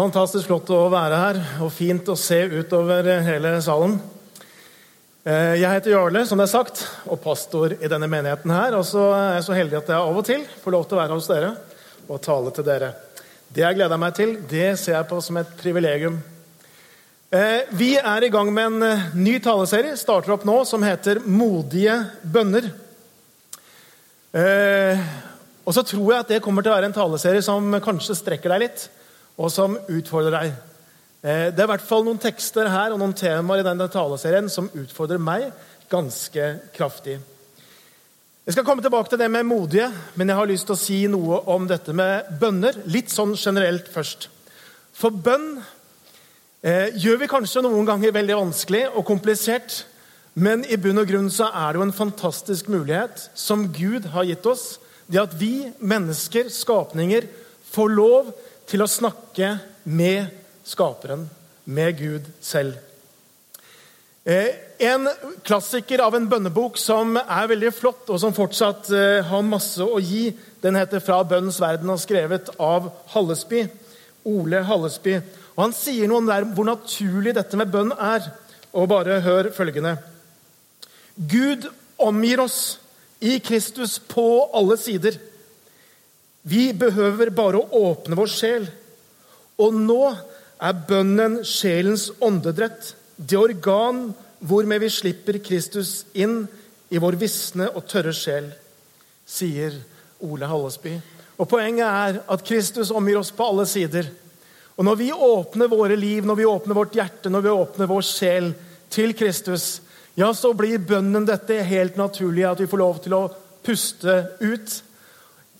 Fantastisk flott å være her, og fint å se utover hele salen. Eh, jeg heter Jarle, som det er sagt, og pastor i denne menigheten her. Og så er jeg så heldig at jeg av og til får lov til å være hos dere og tale til dere. Det jeg gleder meg til, det ser jeg på som et privilegium. Eh, vi er i gang med en eh, ny taleserie, starter opp nå, som heter 'Modige bønner'. Og så tror jeg at det kommer til å være en taleserie som kanskje strekker deg litt og som utfordrer deg. Eh, det er i hvert fall noen tekster her og noen temaer i denne taleserien som utfordrer meg ganske kraftig. Jeg skal komme tilbake til det med modige, men jeg har lyst til å si noe om dette med bønner. Litt sånn generelt først. For bønn eh, gjør vi kanskje noen ganger veldig vanskelig og komplisert. Men i bunn og grunn så er det jo en fantastisk mulighet som Gud har gitt oss. Det at vi mennesker, skapninger, får lov til å snakke med Skaperen, med Gud selv. Eh, en klassiker av en bønnebok som er veldig flott, og som fortsatt eh, har masse å gi, den heter 'Fra bønnens verden' og skrevet av Hallesby. Ole Hallesby. Og Han sier noe om hvor naturlig dette med bønn er. Og bare hør følgende. Gud omgir oss i Kristus på alle sider. Vi behøver bare å åpne vår sjel. Og nå er bønnen sjelens åndedrett, det organ hvormed vi slipper Kristus inn i vår visne og tørre sjel, sier Ole Hallesby. Og Poenget er at Kristus omgir oss på alle sider. Og Når vi åpner våre liv, når vi åpner vårt hjerte, når vi åpner vår sjel til Kristus, ja, så blir bønnen dette helt naturlig, at vi får lov til å puste ut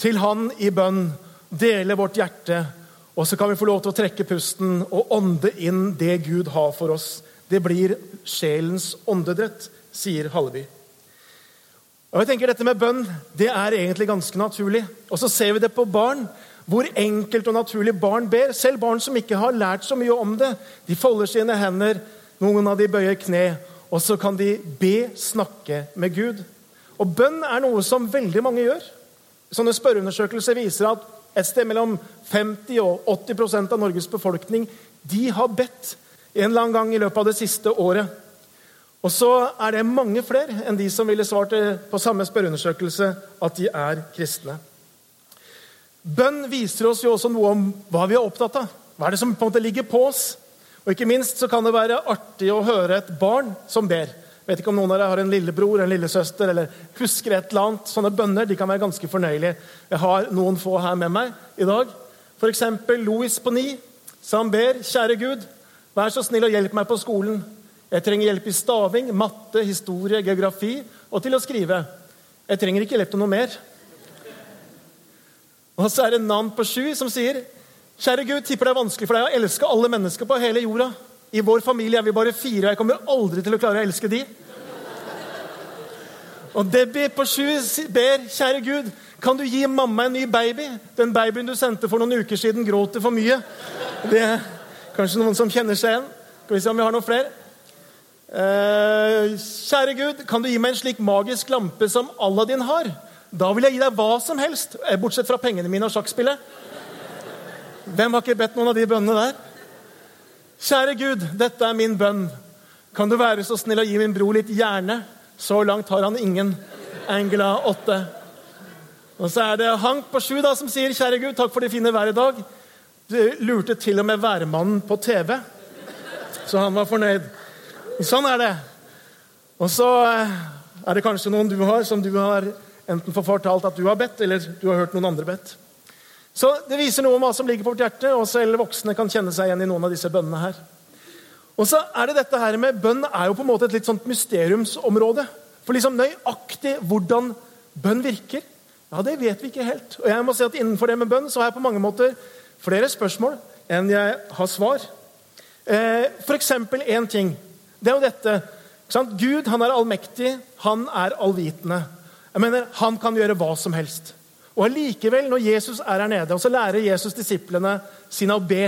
til Han i bønn, dele vårt hjerte, og så kan vi få lov til å trekke pusten og ånde inn det Gud har for oss. Det blir sjelens åndedrett, sier Halleby. Og jeg tenker Dette med bønn det er egentlig ganske naturlig. Og så ser vi det på barn. Hvor enkelt og naturlig barn ber. Selv barn som ikke har lært så mye om det. De folder sine hender, noen av de bøyer kne, og så kan de be, snakke med Gud. Og bønn er noe som veldig mange gjør. Sånne spørreundersøkelser viser at et sted mellom 50 og 80% av Norges befolkning de har bedt en eller annen gang i løpet av det siste året. Og så er det mange flere enn de som ville svart på samme spørreundersøkelse at de er kristne. Bønn viser oss jo også noe om hva vi er opptatt av. Hva er det som på en måte ligger på oss? Og ikke minst så kan det være artig å høre et barn som ber. Vet ikke om noen av dere har en lillebror en lillesøster eller husker et eller annet. Sånne bønner de kan være ganske fornøyelige. Jeg har noen få her med meg i dag. F.eks. Louis på ni, som ber Kjære Gud, vær så snill og hjelp meg på skolen. Jeg trenger hjelp i staving, matte, historie, geografi og til å skrive. Jeg trenger ikke hjelp til noe mer. Og så er det Nan på sju som sier Kjære Gud, tipper det er vanskelig for deg å elske alle mennesker på hele jorda. I vår familie er vi bare fire, og jeg kommer aldri til å klare å elske de. Og Debbie på sju ber, kjære Gud, kan du gi mamma en ny baby? Den babyen du sendte for noen uker siden, gråter for mye. Det er kanskje noen som kjenner seg igjen. Skal vi se om vi har noen flere. Eh, kjære Gud, kan du gi meg en slik magisk lampe som Aladdin har? Da vil jeg gi deg hva som helst, eh, bortsett fra pengene mine og sjakkspillet. Hvem har ikke bedt noen av de bønnene der? Kjære Gud, dette er min bønn. Kan du være så snill å gi min bror litt hjerne? Så langt har han ingen. Angela 8. Og så er det Hank på 7 da, som sier, kjære Gud, takk for det fine været i dag. Du lurte til og med værmannen på TV, så han var fornøyd. Sånn er det. Og så eh, er det kanskje noen du har, som du har enten fortalt at du har bedt, eller du har hørt noen andre bedt. Så Det viser noe om hva som ligger på vårt hjerte, og selv voksne kan kjenne seg igjen i noen av disse bønnene her. Og så er det dette her med Bønn er jo på en måte et litt sånt mysteriumsområde. For liksom nøyaktig hvordan bønn virker, ja, det vet vi ikke helt. Og jeg må si at Innenfor det med bønn så har jeg på mange måter flere spørsmål enn jeg har svar. Eh, F.eks. én ting. Det er jo dette. Gud han er allmektig, han er allvitende. Jeg mener, Han kan gjøre hva som helst. Og allikevel, når Jesus er her nede, og så lærer Jesus disiplene sine å be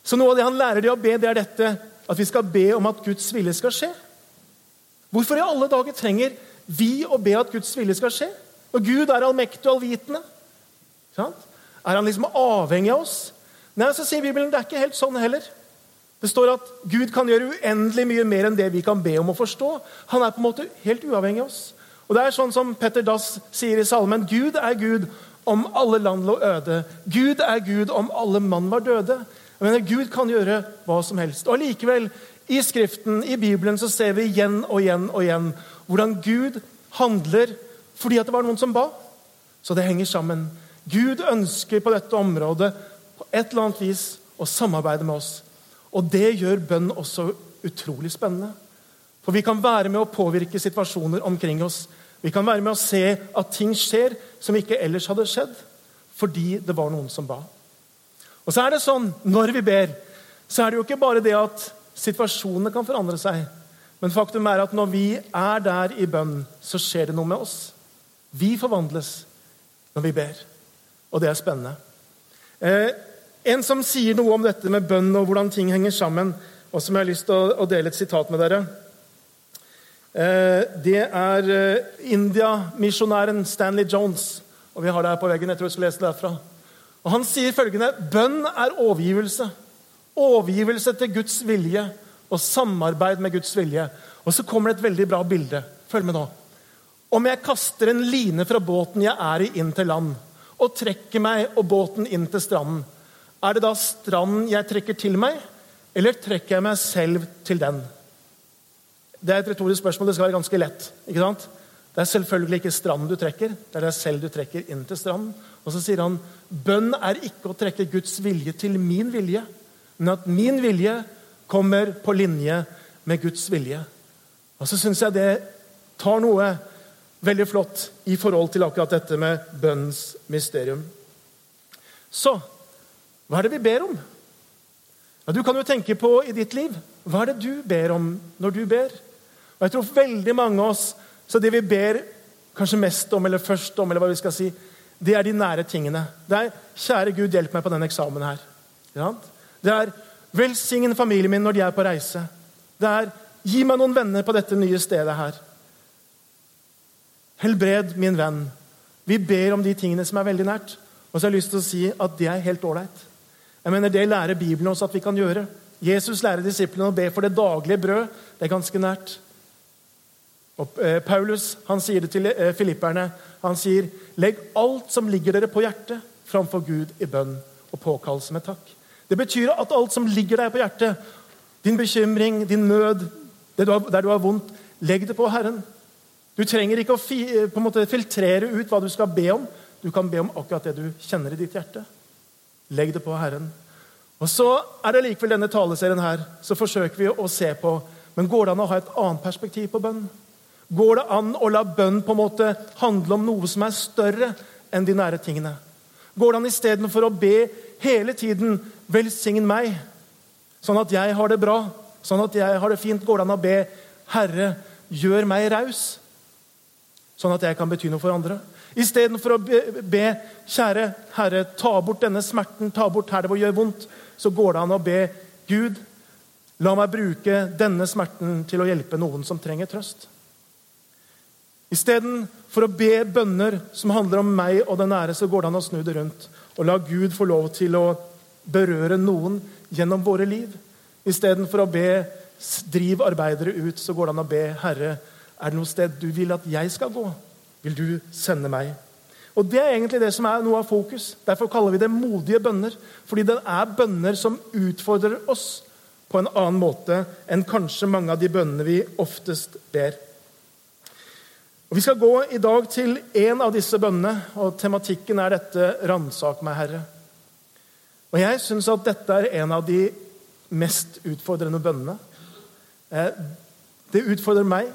Så noe av det han lærer dem å be, det er dette at vi skal be om at Guds vilje skal skje. Hvorfor i alle dager trenger vi å be at Guds vilje skal skje? Og Gud er allmektig og allvitende. Er han liksom avhengig av oss? Nei, så sier Bibelen det er ikke helt sånn heller. Det står at Gud kan gjøre uendelig mye mer enn det vi kan be om å forstå. Han er på en måte helt uavhengig av oss. Og det er sånn som Petter Dass sier i salmen Gud er Gud om alle land lå øde. Gud er Gud om alle mann var døde. Jeg mener, Gud kan gjøre hva som helst. Og allikevel, i Skriften, i Bibelen, så ser vi igjen og igjen og igjen hvordan Gud handler fordi at det var noen som ba. Så det henger sammen. Gud ønsker på dette området på et eller annet vis å samarbeide med oss. Og det gjør bønn også utrolig spennende. For vi kan være med å påvirke situasjoner omkring oss. Vi kan være med å se at ting skjer som ikke ellers hadde skjedd, fordi det var noen som ba. Og så er det sånn, Når vi ber, så er det jo ikke bare det at situasjonene kan forandre seg. Men faktum er at når vi er der i bønn, så skjer det noe med oss. Vi forvandles når vi ber. Og det er spennende. Eh, en som sier noe om dette med bønn og hvordan ting henger sammen, og som jeg har lyst til å, å dele et sitat med dere. Eh, det er eh, India-misjonæren Stanley Jones. og Vi har det her på veggen. jeg tror jeg skal lese det derfra. Og Han sier følgende.: Bønn er overgivelse. Overgivelse til Guds vilje og samarbeid med Guds vilje. Og så kommer det et veldig bra bilde. Følg med nå. Om jeg kaster en line fra båten jeg er i, inn til land, og trekker meg og båten inn til stranden, er det da stranden jeg trekker til meg, eller trekker jeg meg selv til den? Det er et retorisk spørsmål. Det skal være ganske lett. ikke sant? Det er selvfølgelig ikke stranden du trekker, det er deg selv du trekker inn til stranden. Og så sier han bønn er ikke å trekke Guds vilje til min vilje, men at min vilje kommer på linje med Guds vilje. Og så syns jeg det tar noe veldig flott i forhold til akkurat dette med bønnens mysterium. Så hva er det vi ber om? Ja, du kan jo tenke på i ditt liv. Hva er det du ber om når du ber? Og jeg tror veldig mange av oss, så det vi ber kanskje mest om, eller først om, eller hva vi skal si, det er de nære tingene. Det er 'Kjære Gud, hjelp meg på denne eksamen her'. Det er 'Velsign familien min når de er på reise'. Det er 'Gi meg noen venner på dette nye stedet her'. Helbred min venn. Vi ber om de tingene som er veldig nært. Og så har jeg lyst til å si at det er helt ålreit. Jeg mener, Det lærer Bibelen oss at vi kan gjøre. Jesus lærer disiplene å be for det daglige brød. Det er ganske nært. Og eh, Paulus han sier det til eh, filipperne. Han sier, 'Legg alt som ligger dere på hjertet, framfor Gud i bønn og påkallelse med takk.' Det betyr at alt som ligger deg på hjertet, din bekymring, din nød, du har, der du har vondt, legg det på Herren. Du trenger ikke å fi, eh, måte filtrere ut hva du skal be om. Du kan be om akkurat det du kjenner i ditt hjerte. Legg det på Herren. Og Så er det likevel denne taleserien her, så forsøker vi å se på men går det an å ha et annet perspektiv på bønn. Går det an å la bønn på en måte handle om noe som er større enn de nære tingene? Går det an istedenfor å be hele tiden 'velsign meg', sånn at jeg har det bra, sånn at jeg har det fint, går det an å be 'Herre, gjør meg raus', sånn at jeg kan bety noe for andre? Istedenfor å be, 'Kjære Herre, ta bort denne smerten, ta bort her det gjør vondt', så går det an å be 'Gud, la meg bruke denne smerten til å hjelpe noen som trenger trøst'. Istedenfor å be bønner som handler om meg og den nære, så går det an å snu det rundt og la Gud få lov til å berøre noen gjennom våre liv. Istedenfor å be 'driv arbeidere ut', så går det an å be 'Herre, er det noe sted du vil at jeg skal gå'? vil du sende meg. Og Det er egentlig det som er noe av fokus. Derfor kaller vi det modige bønner. Fordi det er bønner som utfordrer oss på en annen måte enn kanskje mange av de bønnene vi oftest ber. Og Vi skal gå i dag til en av disse bønnene, og tematikken er dette 'Ransak meg, Herre'. Og Jeg syns at dette er en av de mest utfordrende bønnene. Eh, det utfordrer meg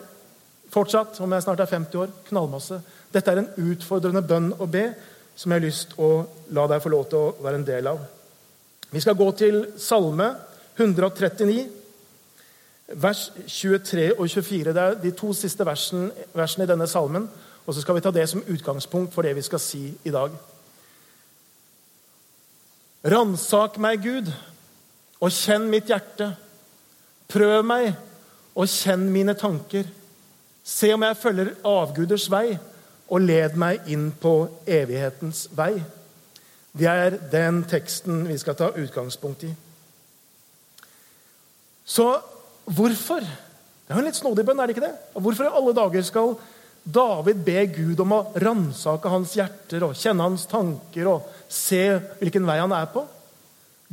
Fortsatt, om jeg snart er 50 år, knallmasse. Dette er en utfordrende bønn å be som jeg har lyst å la deg få lov til å være en del av. Vi skal gå til Salme 139, vers 23 og 24. Det er de to siste versene, versene i denne salmen. Og så skal vi ta det som utgangspunkt for det vi skal si i dag. Ransak meg, Gud, og kjenn mitt hjerte. Prøv meg og kjenn mine tanker. Se om jeg følger avguders vei, og led meg inn på evighetens vei. Det er den teksten vi skal ta utgangspunkt i. Så hvorfor? Det er jo en litt snodig bønn, er det ikke det? Hvorfor i alle dager skal David be Gud om å ransake hans hjerter og kjenne hans tanker og se hvilken vei han er på?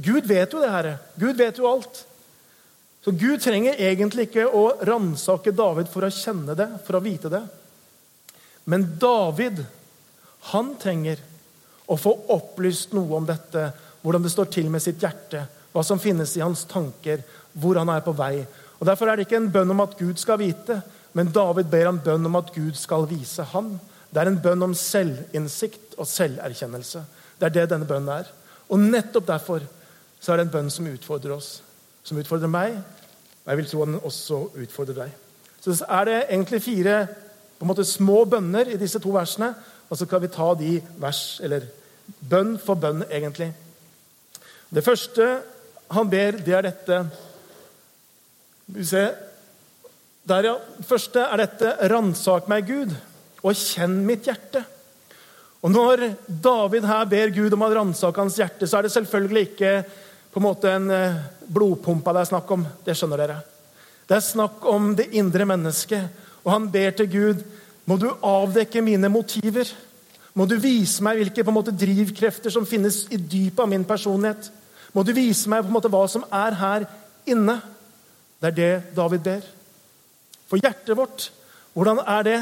Gud vet jo det, Herre. Gud vet jo alt. Så Gud trenger egentlig ikke å ransake David for å kjenne det, for å vite det. Men David, han trenger å få opplyst noe om dette, hvordan det står til med sitt hjerte, hva som finnes i hans tanker, hvor han er på vei. Og Derfor er det ikke en bønn om at Gud skal vite, men David ber en bønn om at Gud skal vise ham. Det er en bønn om selvinnsikt og selverkjennelse. Det er det denne bønnen er. Og nettopp derfor så er det en bønn som utfordrer oss. Som utfordrer meg, og jeg vil tro den også utfordrer deg. Så er det egentlig fire på en måte små bønner i disse to versene. Og så kan vi ta de vers, eller bønn for bønn, egentlig. Det første han ber, det er dette vi se. Der, ja. Første er dette 'ransak meg, Gud, og kjenn mitt hjerte'. Og Når David her ber Gud om å ransake hans hjerte, så er det selvfølgelig ikke på en måte en eh, blodpumpa det er snakk om. Det skjønner dere. Det er snakk om det indre mennesket. Og han ber til Gud må du avdekke mine motiver. Må du vise meg hvilke på en måte, drivkrefter som finnes i dypet av min personlighet. Må du vise meg på en måte hva som er her inne. Det er det David ber. For hjertet vårt, hvordan er det?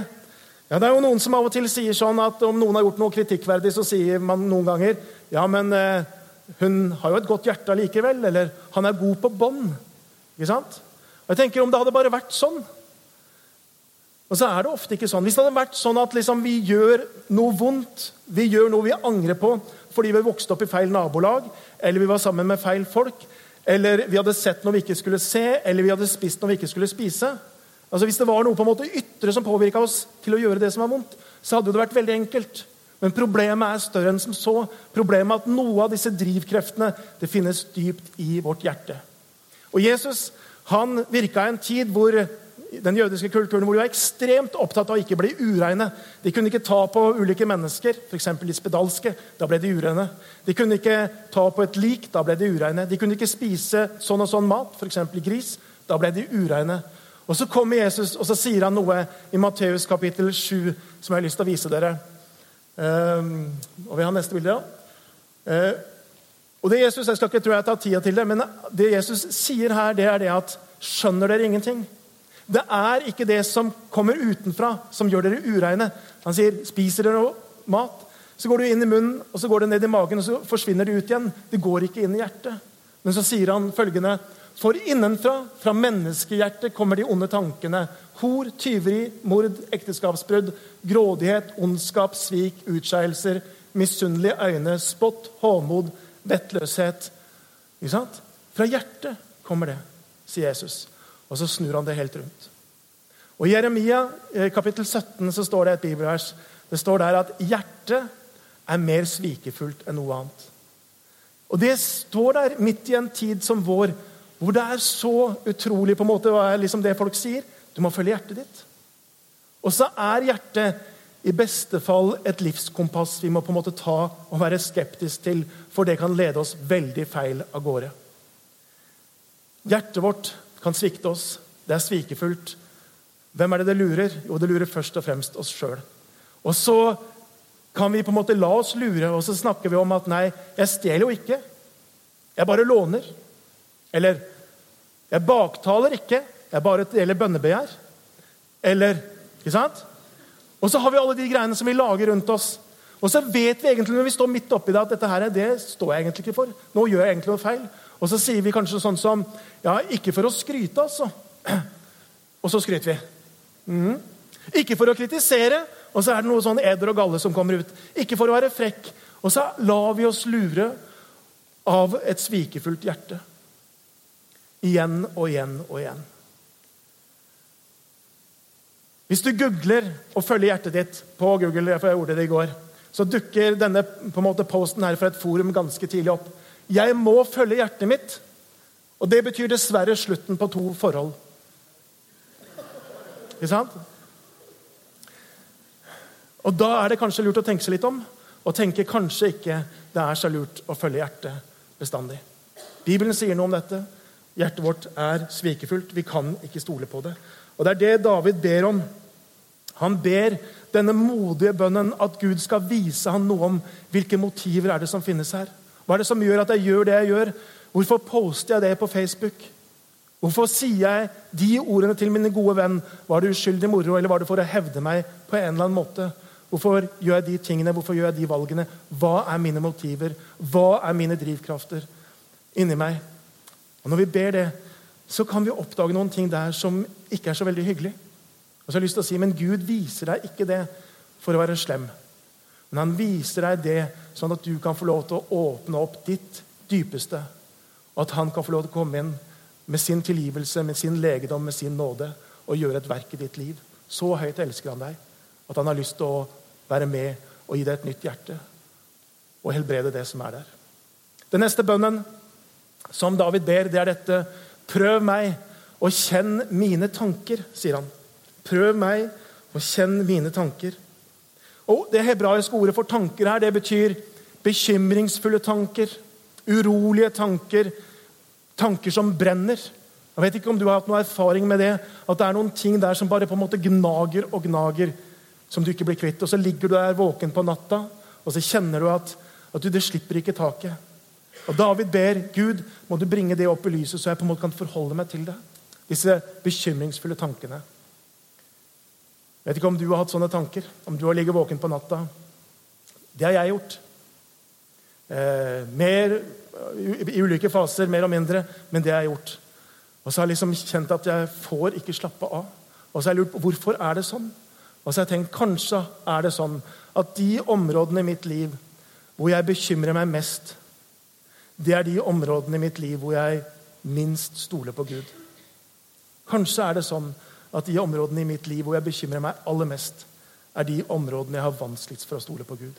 Ja, Det er jo Noen som av og til sier sånn at om noen har gjort noe kritikkverdig, så sier man noen ganger ja, men eh, hun har jo et godt hjerte allikevel. Eller han er god på bånd. Ikke sant? Og jeg tenker Om det hadde bare vært sånn Og så er det ofte ikke sånn. Hvis det hadde vært sånn at liksom vi gjør noe vondt, vi gjør noe vi angrer på fordi vi vokste opp i feil nabolag, eller vi var sammen med feil folk, eller vi hadde sett noe vi ikke skulle se, eller vi hadde spist noe vi ikke skulle spise Altså Hvis det var noe på en måte ytre som påvirka oss til å gjøre det som var vondt, så hadde det vært veldig enkelt. Men problemet er større enn som så. Problemet er at noe av disse drivkreftene det finnes dypt i vårt hjerte. Og Jesus han virka i en tid hvor den jødiske kulturen hvor de var ekstremt opptatt av å ikke bli ureine. De kunne ikke ta på ulike mennesker, f.eks. de spedalske. Da ble de ureine. De kunne ikke ta på et lik. Da ble de ureine. De kunne ikke spise sånn og sånn mat, f.eks. gris. Da ble de ureine. Og Så kommer Jesus og så sier han noe i Matteus kapittel 7 som jeg har lyst til å vise dere. Um, og Vi har neste bilde. Ja. Uh, og det Jesus, Jeg skal ikke tro jeg tar tida til det, men det Jesus sier her, det er det at Skjønner dere ingenting? Det er ikke det som kommer utenfra, som gjør dere ureine. Han sier, 'Spiser dere mat?' Så går det inn i munnen, og så går det ned i magen, og så forsvinner det ut igjen. Det går ikke inn i hjertet. Men så sier han følgende For innenfra, fra menneskehjertet, kommer de onde tankene. Hor, tyveri, mord, ekteskapsbrudd, grådighet, ondskap, svik, utskeielser, misunnelige øyne, spott, håmod, vettløshet. Ikke sant? Fra hjertet kommer det, sier Jesus. Og så snur han det helt rundt. Og I Jeremia eh, kapittel 17 så står det et bibelvers. Det står der at hjertet er mer svikefullt enn noe annet. Og Det står der midt i en tid som vår, hvor det er så utrolig på en måte, hva er liksom det folk sier? Du må følge hjertet ditt. Og så er hjertet i beste fall et livskompass vi må på en måte ta og være skeptisk til, for det kan lede oss veldig feil av gårde. Hjertet vårt kan svikte oss. Det er svikefullt. Hvem er det det lurer? Jo, det lurer først og fremst oss sjøl. Og så kan vi på en måte la oss lure, og så snakker vi om at nei, jeg stjeler jo ikke. Jeg bare låner. Eller jeg baktaler ikke. Jeg bare deler bønnebegjær. Eller Ikke sant? Og så har vi alle de greiene som vi lager rundt oss. Og så vet vi egentlig når vi står midt oppi det, at dette her, det står jeg egentlig ikke for. Nå gjør jeg egentlig noe feil. Og så sier vi kanskje sånn som Ja, ikke for å skryte, altså. Og så skryter vi. Mm. Ikke for å kritisere, og så er det noe sånn eder og galle som kommer ut. Ikke for å være frekk. Og så lar vi oss lure av et svikefullt hjerte. Igjen og igjen og igjen. Hvis du googler og følger hjertet ditt på Google, for jeg gjorde det i går, så dukker denne måte posten her fra et forum ganske tidlig opp. Jeg må følge hjertet mitt. Og det betyr dessverre slutten på to forhold. Ikke sant? Og Da er det kanskje lurt å tenke seg litt om. og tenke kanskje ikke det er så lurt å følge hjertet bestandig. Bibelen sier noe om dette. Hjertet vårt er svikefullt. Vi kan ikke stole på det. Og Det er det David ber om. Han ber denne modige bønnen at Gud skal vise ham noe om hvilke motiver er det som finnes her. Hva er det som gjør at jeg gjør det jeg gjør? Hvorfor poster jeg det på Facebook? Hvorfor sier jeg de ordene til min gode venn? Var det uskyldig moro, eller var det for å hevde meg på en eller annen måte? Hvorfor gjør jeg de tingene? Hvorfor gjør jeg de valgene? Hva er mine motiver? Hva er mine drivkrafter inni meg? Og Når vi ber det, så kan vi oppdage noen ting der som ikke er så veldig hyggelig. Og så har jeg lyst til å si, Men Gud viser deg ikke det for å være slem. Men han viser deg det sånn at du kan få lov til å åpne opp ditt dypeste. Og at han kan få lov til å komme inn med sin tilgivelse, med sin legedom, med sin nåde og gjøre et verk i ditt liv. Så høyt elsker han deg at han har lyst til å være med og gi deg et nytt hjerte og helbrede det som er der. Den neste bønnen som David ber, det er dette. Prøv meg og kjenn mine tanker, sier han. Prøv meg og kjenn mine tanker. Og Det hebraiske ordet for tanker her, det betyr bekymringsfulle tanker, urolige tanker, tanker som brenner. Jeg vet ikke om du har hatt noe erfaring med det, at det er noen ting der som bare på en måte gnager og gnager, som du ikke blir kvitt. Og så ligger du der våken på natta, og så kjenner du at, at du, det slipper ikke taket. Og David ber Gud må du bringe det opp i lyset, så jeg på en måte kan forholde meg til det. Disse bekymringsfulle tankene. Jeg vet ikke om du har hatt sånne tanker, om du har ligget våken på natta. Det har jeg gjort. Eh, mer, I ulike faser, mer og mindre, men det har jeg gjort. Og så har jeg liksom kjent at jeg får ikke slappe av. Og så har jeg lurt på hvorfor er det sånn. Og så har jeg tenkt kanskje er det sånn at de områdene i mitt liv hvor jeg bekymrer meg mest, det er de områdene i mitt liv hvor jeg minst stoler på Gud. Kanskje er det sånn at de områdene i mitt liv hvor jeg bekymrer meg aller mest, er de områdene jeg har vanskeligst for å stole på Gud.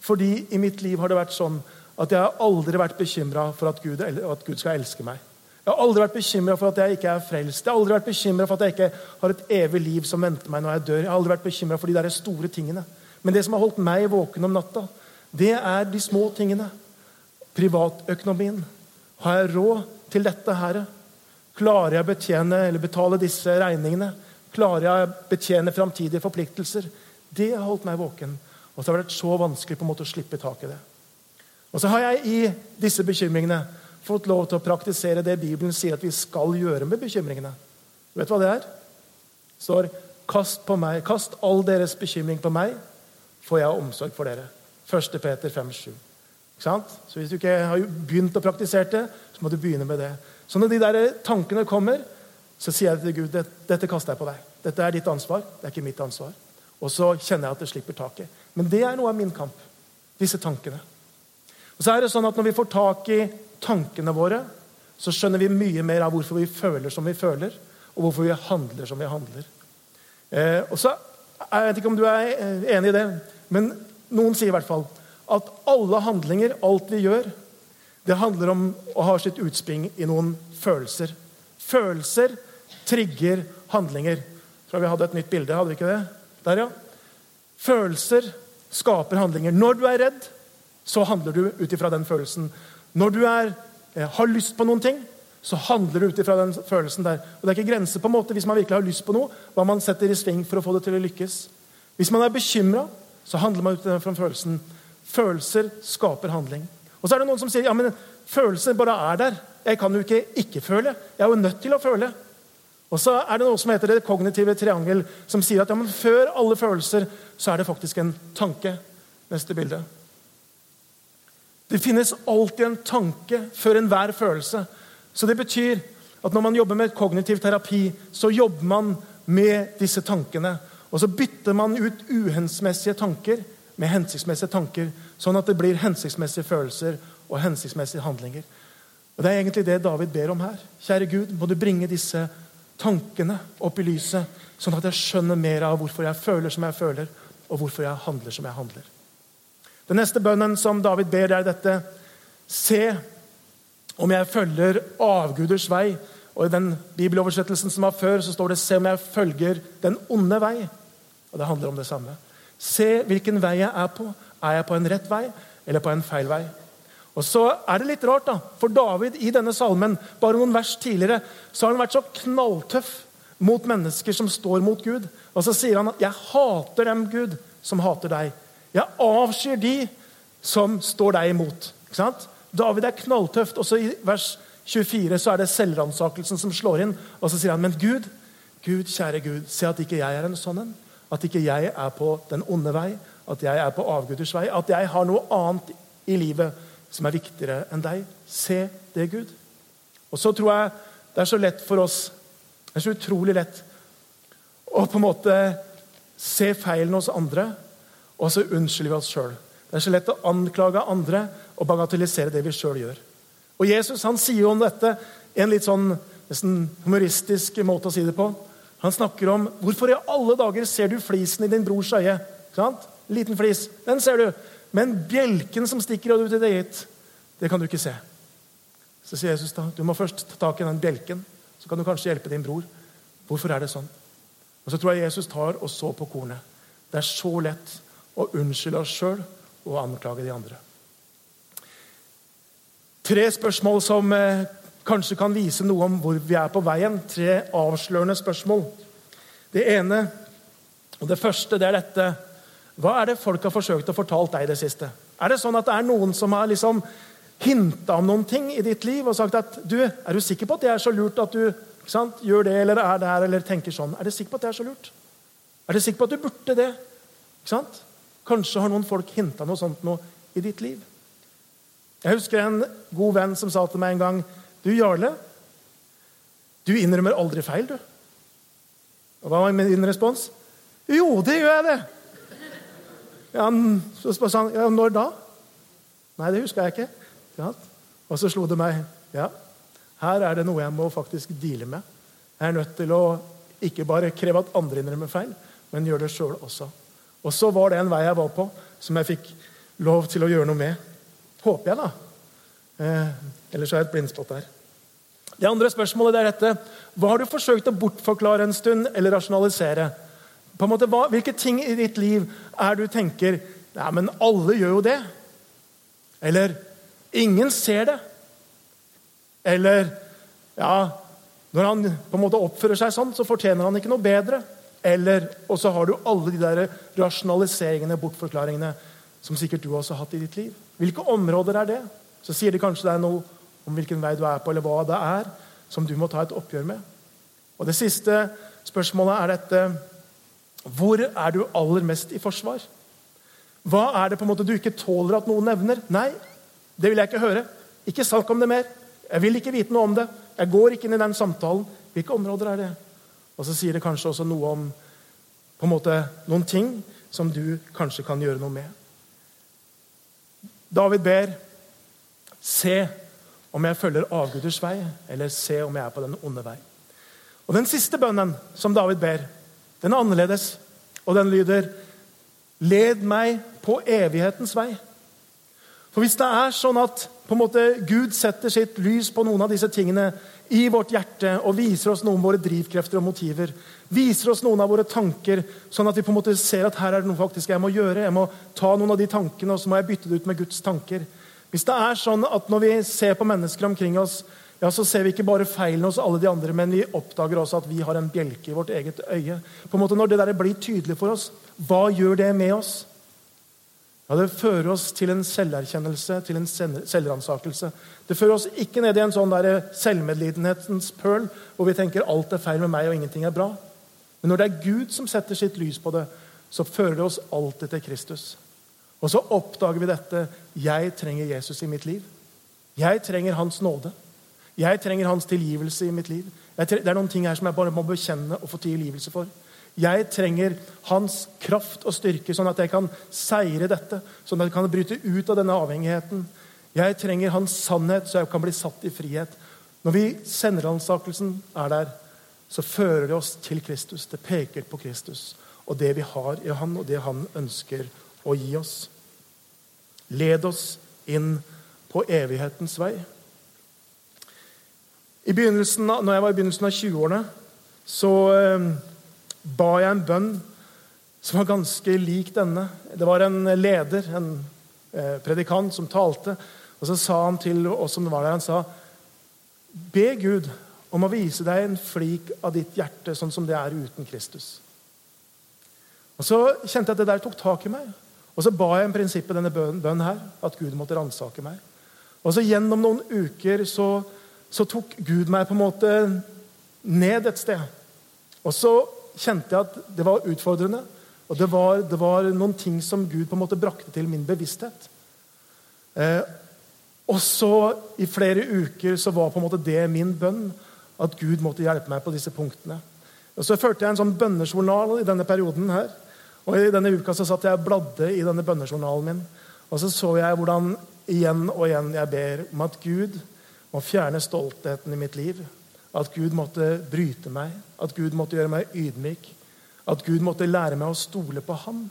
Fordi i mitt liv har det vært sånn at jeg har aldri vært bekymra for at Gud, at Gud skal elske meg. Jeg har aldri vært bekymra for at jeg ikke er frelst. Jeg har aldri vært for at jeg ikke har et evig liv som venter meg når jeg dør. Jeg har aldri vært bekymra for de der store tingene. Men det som har holdt meg våken om natta, det er de små tingene. Privatøkonomien. Har jeg råd til dette her? Klarer jeg å betjene eller betale disse regningene? Klarer jeg å betjene framtidige forpliktelser? Det har holdt meg våken. Og så har det vært så vanskelig på en måte å slippe tak i det. Og så har jeg i disse bekymringene fått lov til å praktisere det Bibelen sier at vi skal gjøre med bekymringene. Vet Du hva det er? Det står Kast, på meg, kast all deres bekymring på meg, for jeg har omsorg for dere. 1. Peter 5, 7. Så Hvis du ikke har begynt å praktisere det, så må du begynne med det. Så når de der tankene kommer, så sier jeg til Gud dette kaster jeg på deg. Dette er ditt ansvar, det er ikke mitt ansvar. Og så kjenner jeg at det slipper taket. Men det er noe av min kamp. Disse tankene. Og så er det sånn at Når vi får tak i tankene våre, så skjønner vi mye mer av hvorfor vi føler som vi føler, og hvorfor vi handler som vi handler. Eh, og så, Jeg vet ikke om du er eh, enig i det, men noen sier i hvert fall at alle handlinger, alt vi gjør, det handler om å ha sitt utspring i noen følelser. Følelser trigger handlinger. Jeg tror vi hadde et nytt bilde. hadde vi ikke det? Der, ja. Følelser skaper handlinger. Når du er redd, så handler du ut ifra den følelsen. Når du er, eh, har lyst på noen ting, så handler du ut ifra den følelsen der. Og Det er ikke grenser på en måte hvis man virkelig har lyst på noe, hva man setter i sving for å få det til å lykkes. Hvis man er bekymra, så handler man ut den følelsen. Følelser skaper handling. Og så er det noen som sier ja, men følelser bare er der. Jeg kan jo ikke ikke føle. Jeg er jo nødt til å føle. Og så er det noe som heter det kognitive triangel, som sier at ja, men før alle følelser så er det faktisk en tanke. Neste bilde. Det finnes alltid en tanke før enhver følelse. Så det betyr at når man jobber med kognitiv terapi, så jobber man med disse tankene. Og så bytter man ut uhensiktsmessige tanker med hensiktsmessige tanker, sånn at det blir hensiktsmessige følelser og hensiktsmessige handlinger. Og Det er egentlig det David ber om her. Kjære Gud, må du bringe disse tankene opp i lyset, sånn at jeg skjønner mer av hvorfor jeg føler som jeg føler, og hvorfor jeg handler som jeg handler. Den neste bønnen som David ber, er dette. Se om jeg følger avguders vei. Og I den bibeloversettelsen som var før, så står det 'se om jeg følger den onde vei'. Og Det handler om det samme. Se hvilken vei jeg er på. Er jeg på en rett vei eller på en feil vei? Og så er det litt rart, da, for David i denne salmen, bare noen vers tidligere, så har han vært så knalltøff mot mennesker som står mot Gud. Og så sier han at 'jeg hater dem, Gud, som hater deg'. 'Jeg avskyr de som står deg imot'. Ikke sant? David er knalltøft. Og så i vers 24 så er det selvransakelsen som slår inn. Og så sier han, 'Men Gud, Gud, kjære Gud, se at ikke jeg er en sånn en. At ikke jeg er på den onde vei, at jeg er på avguders vei. At jeg har noe annet i livet som er viktigere enn deg. Se det, Gud. Og så tror jeg det er så lett for oss Det er så utrolig lett å på en måte se feilen hos andre, og så unnskylder vi oss sjøl. Det er så lett å anklage andre og bagatellisere det vi sjøl gjør. Og Jesus han sier jo om dette en litt sånn nesten humoristisk måte å si det på. Han snakker om hvorfor i alle dager ser du flisen i din brors øye. Sant? Liten flis. Den ser du. Men bjelken som stikker ut i det gitt, det kan du ikke se. Så sier Jesus da, du må først ta tak i den bjelken, så kan du kanskje hjelpe din bror. Hvorfor er det sånn? Og Så tror jeg Jesus tar og så på kornet. Det er så lett å unnskylde oss sjøl og anklage de andre. Tre spørsmål som eh, kanskje kan vise noe om hvor vi er på veien. Tre avslørende spørsmål. Det ene og det første det er dette Hva er det folk har forsøkt å fortalt deg i det siste? Er det sånn at det er noen som har liksom hinta om noen ting i ditt liv og sagt at du, er du sikker på at det er så lurt at du sant, gjør det eller er der eller tenker sånn? Er du sikker på at det er så lurt? Er du sikker på at du burde det? Kanskje har noen folk hinta noe sånt noe i ditt liv. Jeg husker en god venn som sa til meg en gang Du, Jarle, du innrømmer aldri feil, du. Og Hva var min respons? Jo, det gjør jeg, det. Ja, så sa han ja, når da? Nei, det husker jeg ikke. Ja. Og så slo det meg ja, her er det noe jeg må faktisk deale med. Jeg er nødt til å ikke bare kreve at andre innrømmer feil, men gjøre det sjøl også. Og så var det en vei jeg var på, som jeg fikk lov til å gjøre noe med. Håper jeg, da. Eh, ellers er jeg et blindspott der. Det andre spørsmålet er dette. Hva har du forsøkt å bortforklare en stund eller rasjonalisere? På en måte, hva, hvilke ting i ditt liv er du tenker Nei, men alle gjør jo det. Eller ingen ser det. Eller ja, når han på en måte oppfører seg sånn, så fortjener han ikke noe bedre. Eller, Og så har du alle de der rasjonaliseringene, bortforklaringene, som sikkert du også har hatt i ditt liv. Hvilke områder er det? Så sier det kanskje deg noe om hvilken vei du er på, eller hva det er som du må ta et oppgjør med. Og Det siste spørsmålet er dette Hvor er du aller mest i forsvar? Hva er det på en måte du ikke tåler at noen nevner? Nei, det vil jeg ikke høre. Ikke snakk om det mer. Jeg vil ikke vite noe om det. Jeg går ikke inn i den samtalen. Hvilke områder er det? Og så sier det kanskje også noe om på en måte, noen ting som du kanskje kan gjøre noe med. David ber Se om jeg følger avguders vei, eller se om jeg er på den onde vei. Og Den siste bønnen som David ber, den er annerledes. Og den lyder Led meg på evighetens vei. For Hvis det er sånn at måte Gud setter sitt lys på noen av disse tingene i vårt hjerte og viser oss noen av våre drivkrefter og motiver, viser oss noen av våre tanker, sånn at vi på en måte ser at her er det noe faktisk jeg må gjøre. Jeg må ta noen av de tankene og så må jeg bytte det ut med Guds tanker. Hvis det er sånn at når vi ser på mennesker omkring oss, ja, så ser vi ikke bare feilen hos alle de andre, men vi oppdager også at vi har en bjelke i vårt eget øye. På en måte Når det der blir tydelig for oss, hva gjør det med oss? Ja, Det fører oss til en selverkjennelse, til en selvransakelse. Det fører oss ikke ned i en sånn der selvmedlidenhetens pøl hvor vi tenker alt er feil med meg og ingenting er bra. Men når det er Gud som setter sitt lys på det, så fører det oss alltid til Kristus. Og så oppdager vi dette. Jeg trenger Jesus i mitt liv. Jeg trenger hans nåde. Jeg trenger hans tilgivelse i mitt liv. det er noen ting her som jeg bare må bekjenne og få tilgivelse for. Jeg trenger hans kraft og styrke, sånn at jeg kan seire dette. Sånn at jeg kan bryte ut av denne avhengigheten. Jeg trenger hans sannhet, så jeg kan bli satt i frihet. Når vi senderansakelsen er der, så fører det oss til Kristus. Det peker på Kristus og det vi har i Han, og det Han ønsker å gi oss. Led oss inn på evighetens vei. I begynnelsen, når jeg var i begynnelsen av 20-årene, så eh, ba jeg en bønn som var ganske lik denne. Det var en leder, en eh, predikant, som talte. Og så sa han til oss som var der, han sa Be Gud om å vise deg en flik av ditt hjerte sånn som det er uten Kristus. Og Så kjente jeg at det der tok tak i meg. Og så ba jeg en prinsippet denne bønnen her, at Gud måtte ransake meg. Og så Gjennom noen uker så, så, tok Gud meg på en måte ned et sted. Og så kjente jeg at det var utfordrende. Og det var, det var noen ting som Gud på en måte brakte til min bevissthet. Eh, og så I flere uker så var på en måte det min bønn. At Gud måtte hjelpe meg på disse punktene. Og Så førte jeg en sånn bønnejournal i denne perioden. her. Og I denne uka så satt jeg og bladde i denne bønnejournalen min. Og så så jeg hvordan igjen og igjen jeg ber om at Gud må fjerne stoltheten i mitt liv. At Gud måtte bryte meg, at Gud måtte gjøre meg ydmyk. At Gud måtte lære meg å stole på ham.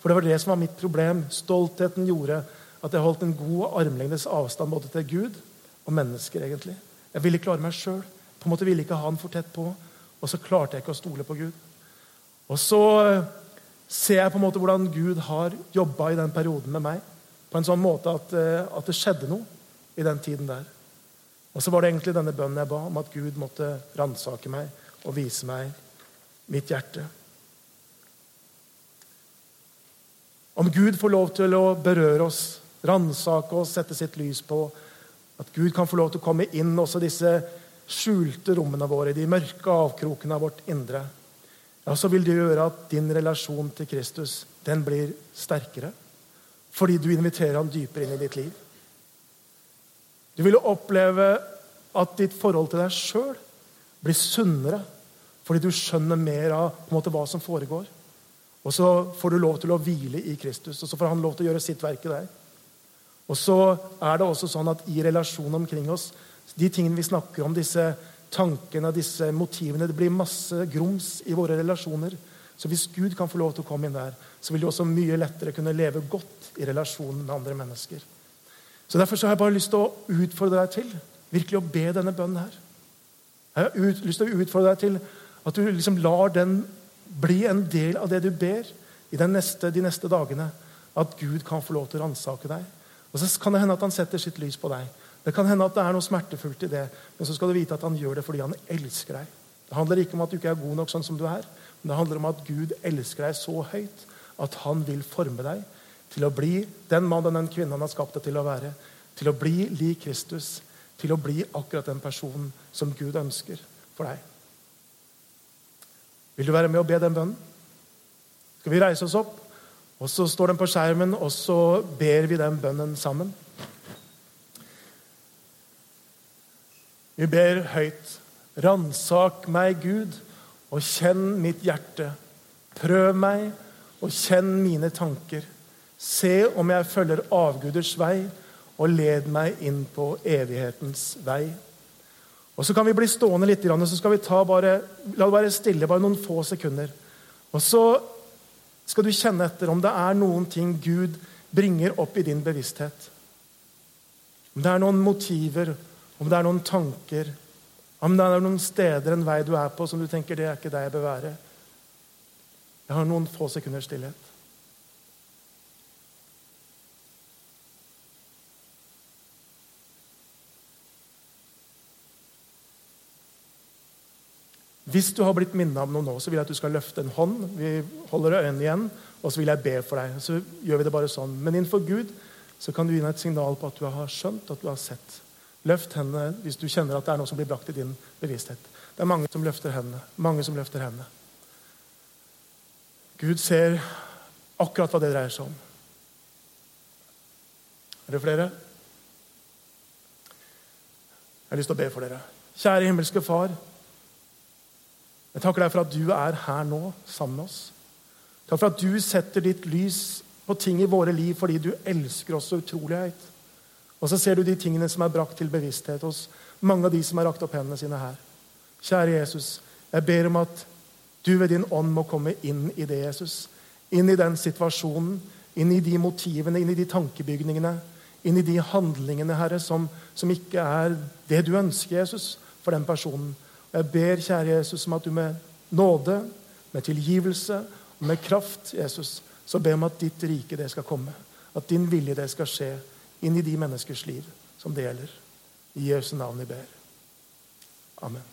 For det var det som var mitt problem. Stoltheten gjorde at jeg holdt en god armlengdes avstand både til Gud og mennesker. egentlig. Jeg ville klare meg sjøl. På en måte ville ikke ha han for tett på. Og så klarte jeg ikke å stole på Gud. Og så eh, ser jeg på en måte hvordan Gud har jobba i den perioden med meg. På en sånn måte at, eh, at, det skjedde noe i den tiden der. Og så var det egentlig denne bønnen jeg ba om at Gud måtte ransake meg og vise meg mitt hjerte. Om Gud får lov til å berøre oss, ransake oss, sette sitt lys på At Gud kan få lov til å komme inn også disse skjulte rommene våre, de mørke avkrokene av vårt indre, ja, så vil det gjøre at din relasjon til Kristus den blir sterkere. Fordi du inviterer ham dypere inn i ditt liv. Du vil oppleve at ditt forhold til deg sjøl blir sunnere fordi du skjønner mer av måte, hva som foregår. Og så får du lov til å hvile i Kristus, og så får han lov til å gjøre sitt verk i deg. Og så er det også sånn at i relasjonen omkring oss de tingene vi snakker om, disse tankene, disse motivene Det blir masse grums i våre relasjoner. Så hvis Gud kan få lov til å komme inn der, så vil du også mye lettere kunne leve godt i relasjonen med andre mennesker. Så Derfor så har jeg bare lyst til å utfordre deg til virkelig å be denne bønnen her. Jeg har ut, lyst til å utfordre deg til at du liksom lar den bli en del av det du ber i neste, de neste dagene. At Gud kan få lov til å ransake deg. Og så kan det hende at han setter sitt lys på deg. Det kan hende at det er noe smertefullt i det, men så skal du vite at han gjør det fordi han elsker deg. Det handler ikke om at du ikke er god nok sånn som du er, men det handler om at Gud elsker deg så høyt at han vil forme deg til å bli den mann og den kvinnen han har skapt deg til å være. Til å bli lik Kristus. Til å bli akkurat den personen som Gud ønsker for deg. Vil du være med og be den bønnen? Skal vi reise oss opp? Og Så står den på skjermen, og så ber vi den bønnen sammen. Vi ber høyt. Ransak meg, Gud, og kjenn mitt hjerte. Prøv meg og kjenn mine tanker. Se om jeg følger avguders vei, og led meg inn på evighetens vei. Og Så kan vi bli stående litt, og så skal vi ta bare, la det være stille bare noen få sekunder. Og så skal du kjenne etter om det er noen ting Gud bringer opp i din bevissthet. Om det er noen motiver, om det er noen tanker, om det er noen steder, en vei du er på, som du tenker det er ikke der jeg bør være. Jeg har noen få sekunders stillhet. Hvis du har blitt minnet om noe nå, så vil jeg at du skal løfte en hånd. Vi holder øynene igjen, og så vil jeg be for deg. Så gjør vi det bare sånn. Men innenfor Gud så kan du gi meg et signal på at du har skjønt, at du har sett. Løft hendene hvis du kjenner at det er noe som blir brakt i din bevissthet. Det er mange som løfter hendene. Mange som løfter hendene. Gud ser akkurat hva det dreier seg om. Er det flere? Jeg har lyst til å be for dere. Kjære himmelske Far. Jeg takker deg for at du er her nå sammen med oss. Takk for at du setter ditt lys på ting i våre liv fordi du elsker oss så utrolig høyt. Og så ser du de tingene som er brakt til bevissthet hos mange av de som har rakt opp hendene sine her. Kjære Jesus, jeg ber om at du ved din ånd må komme inn i det, Jesus. Inn i den situasjonen, inn i de motivene, inn i de tankebygningene, inn i de handlingene, Herre, som, som ikke er det du ønsker, Jesus, for den personen. Jeg ber, kjære Jesus, om at du med nåde, med tilgivelse og Med kraft, Jesus, så ber jeg om at ditt rike det skal komme. At din vilje det skal skje inn i de menneskers liv som det gjelder. I Jesu navn vi ber. Amen.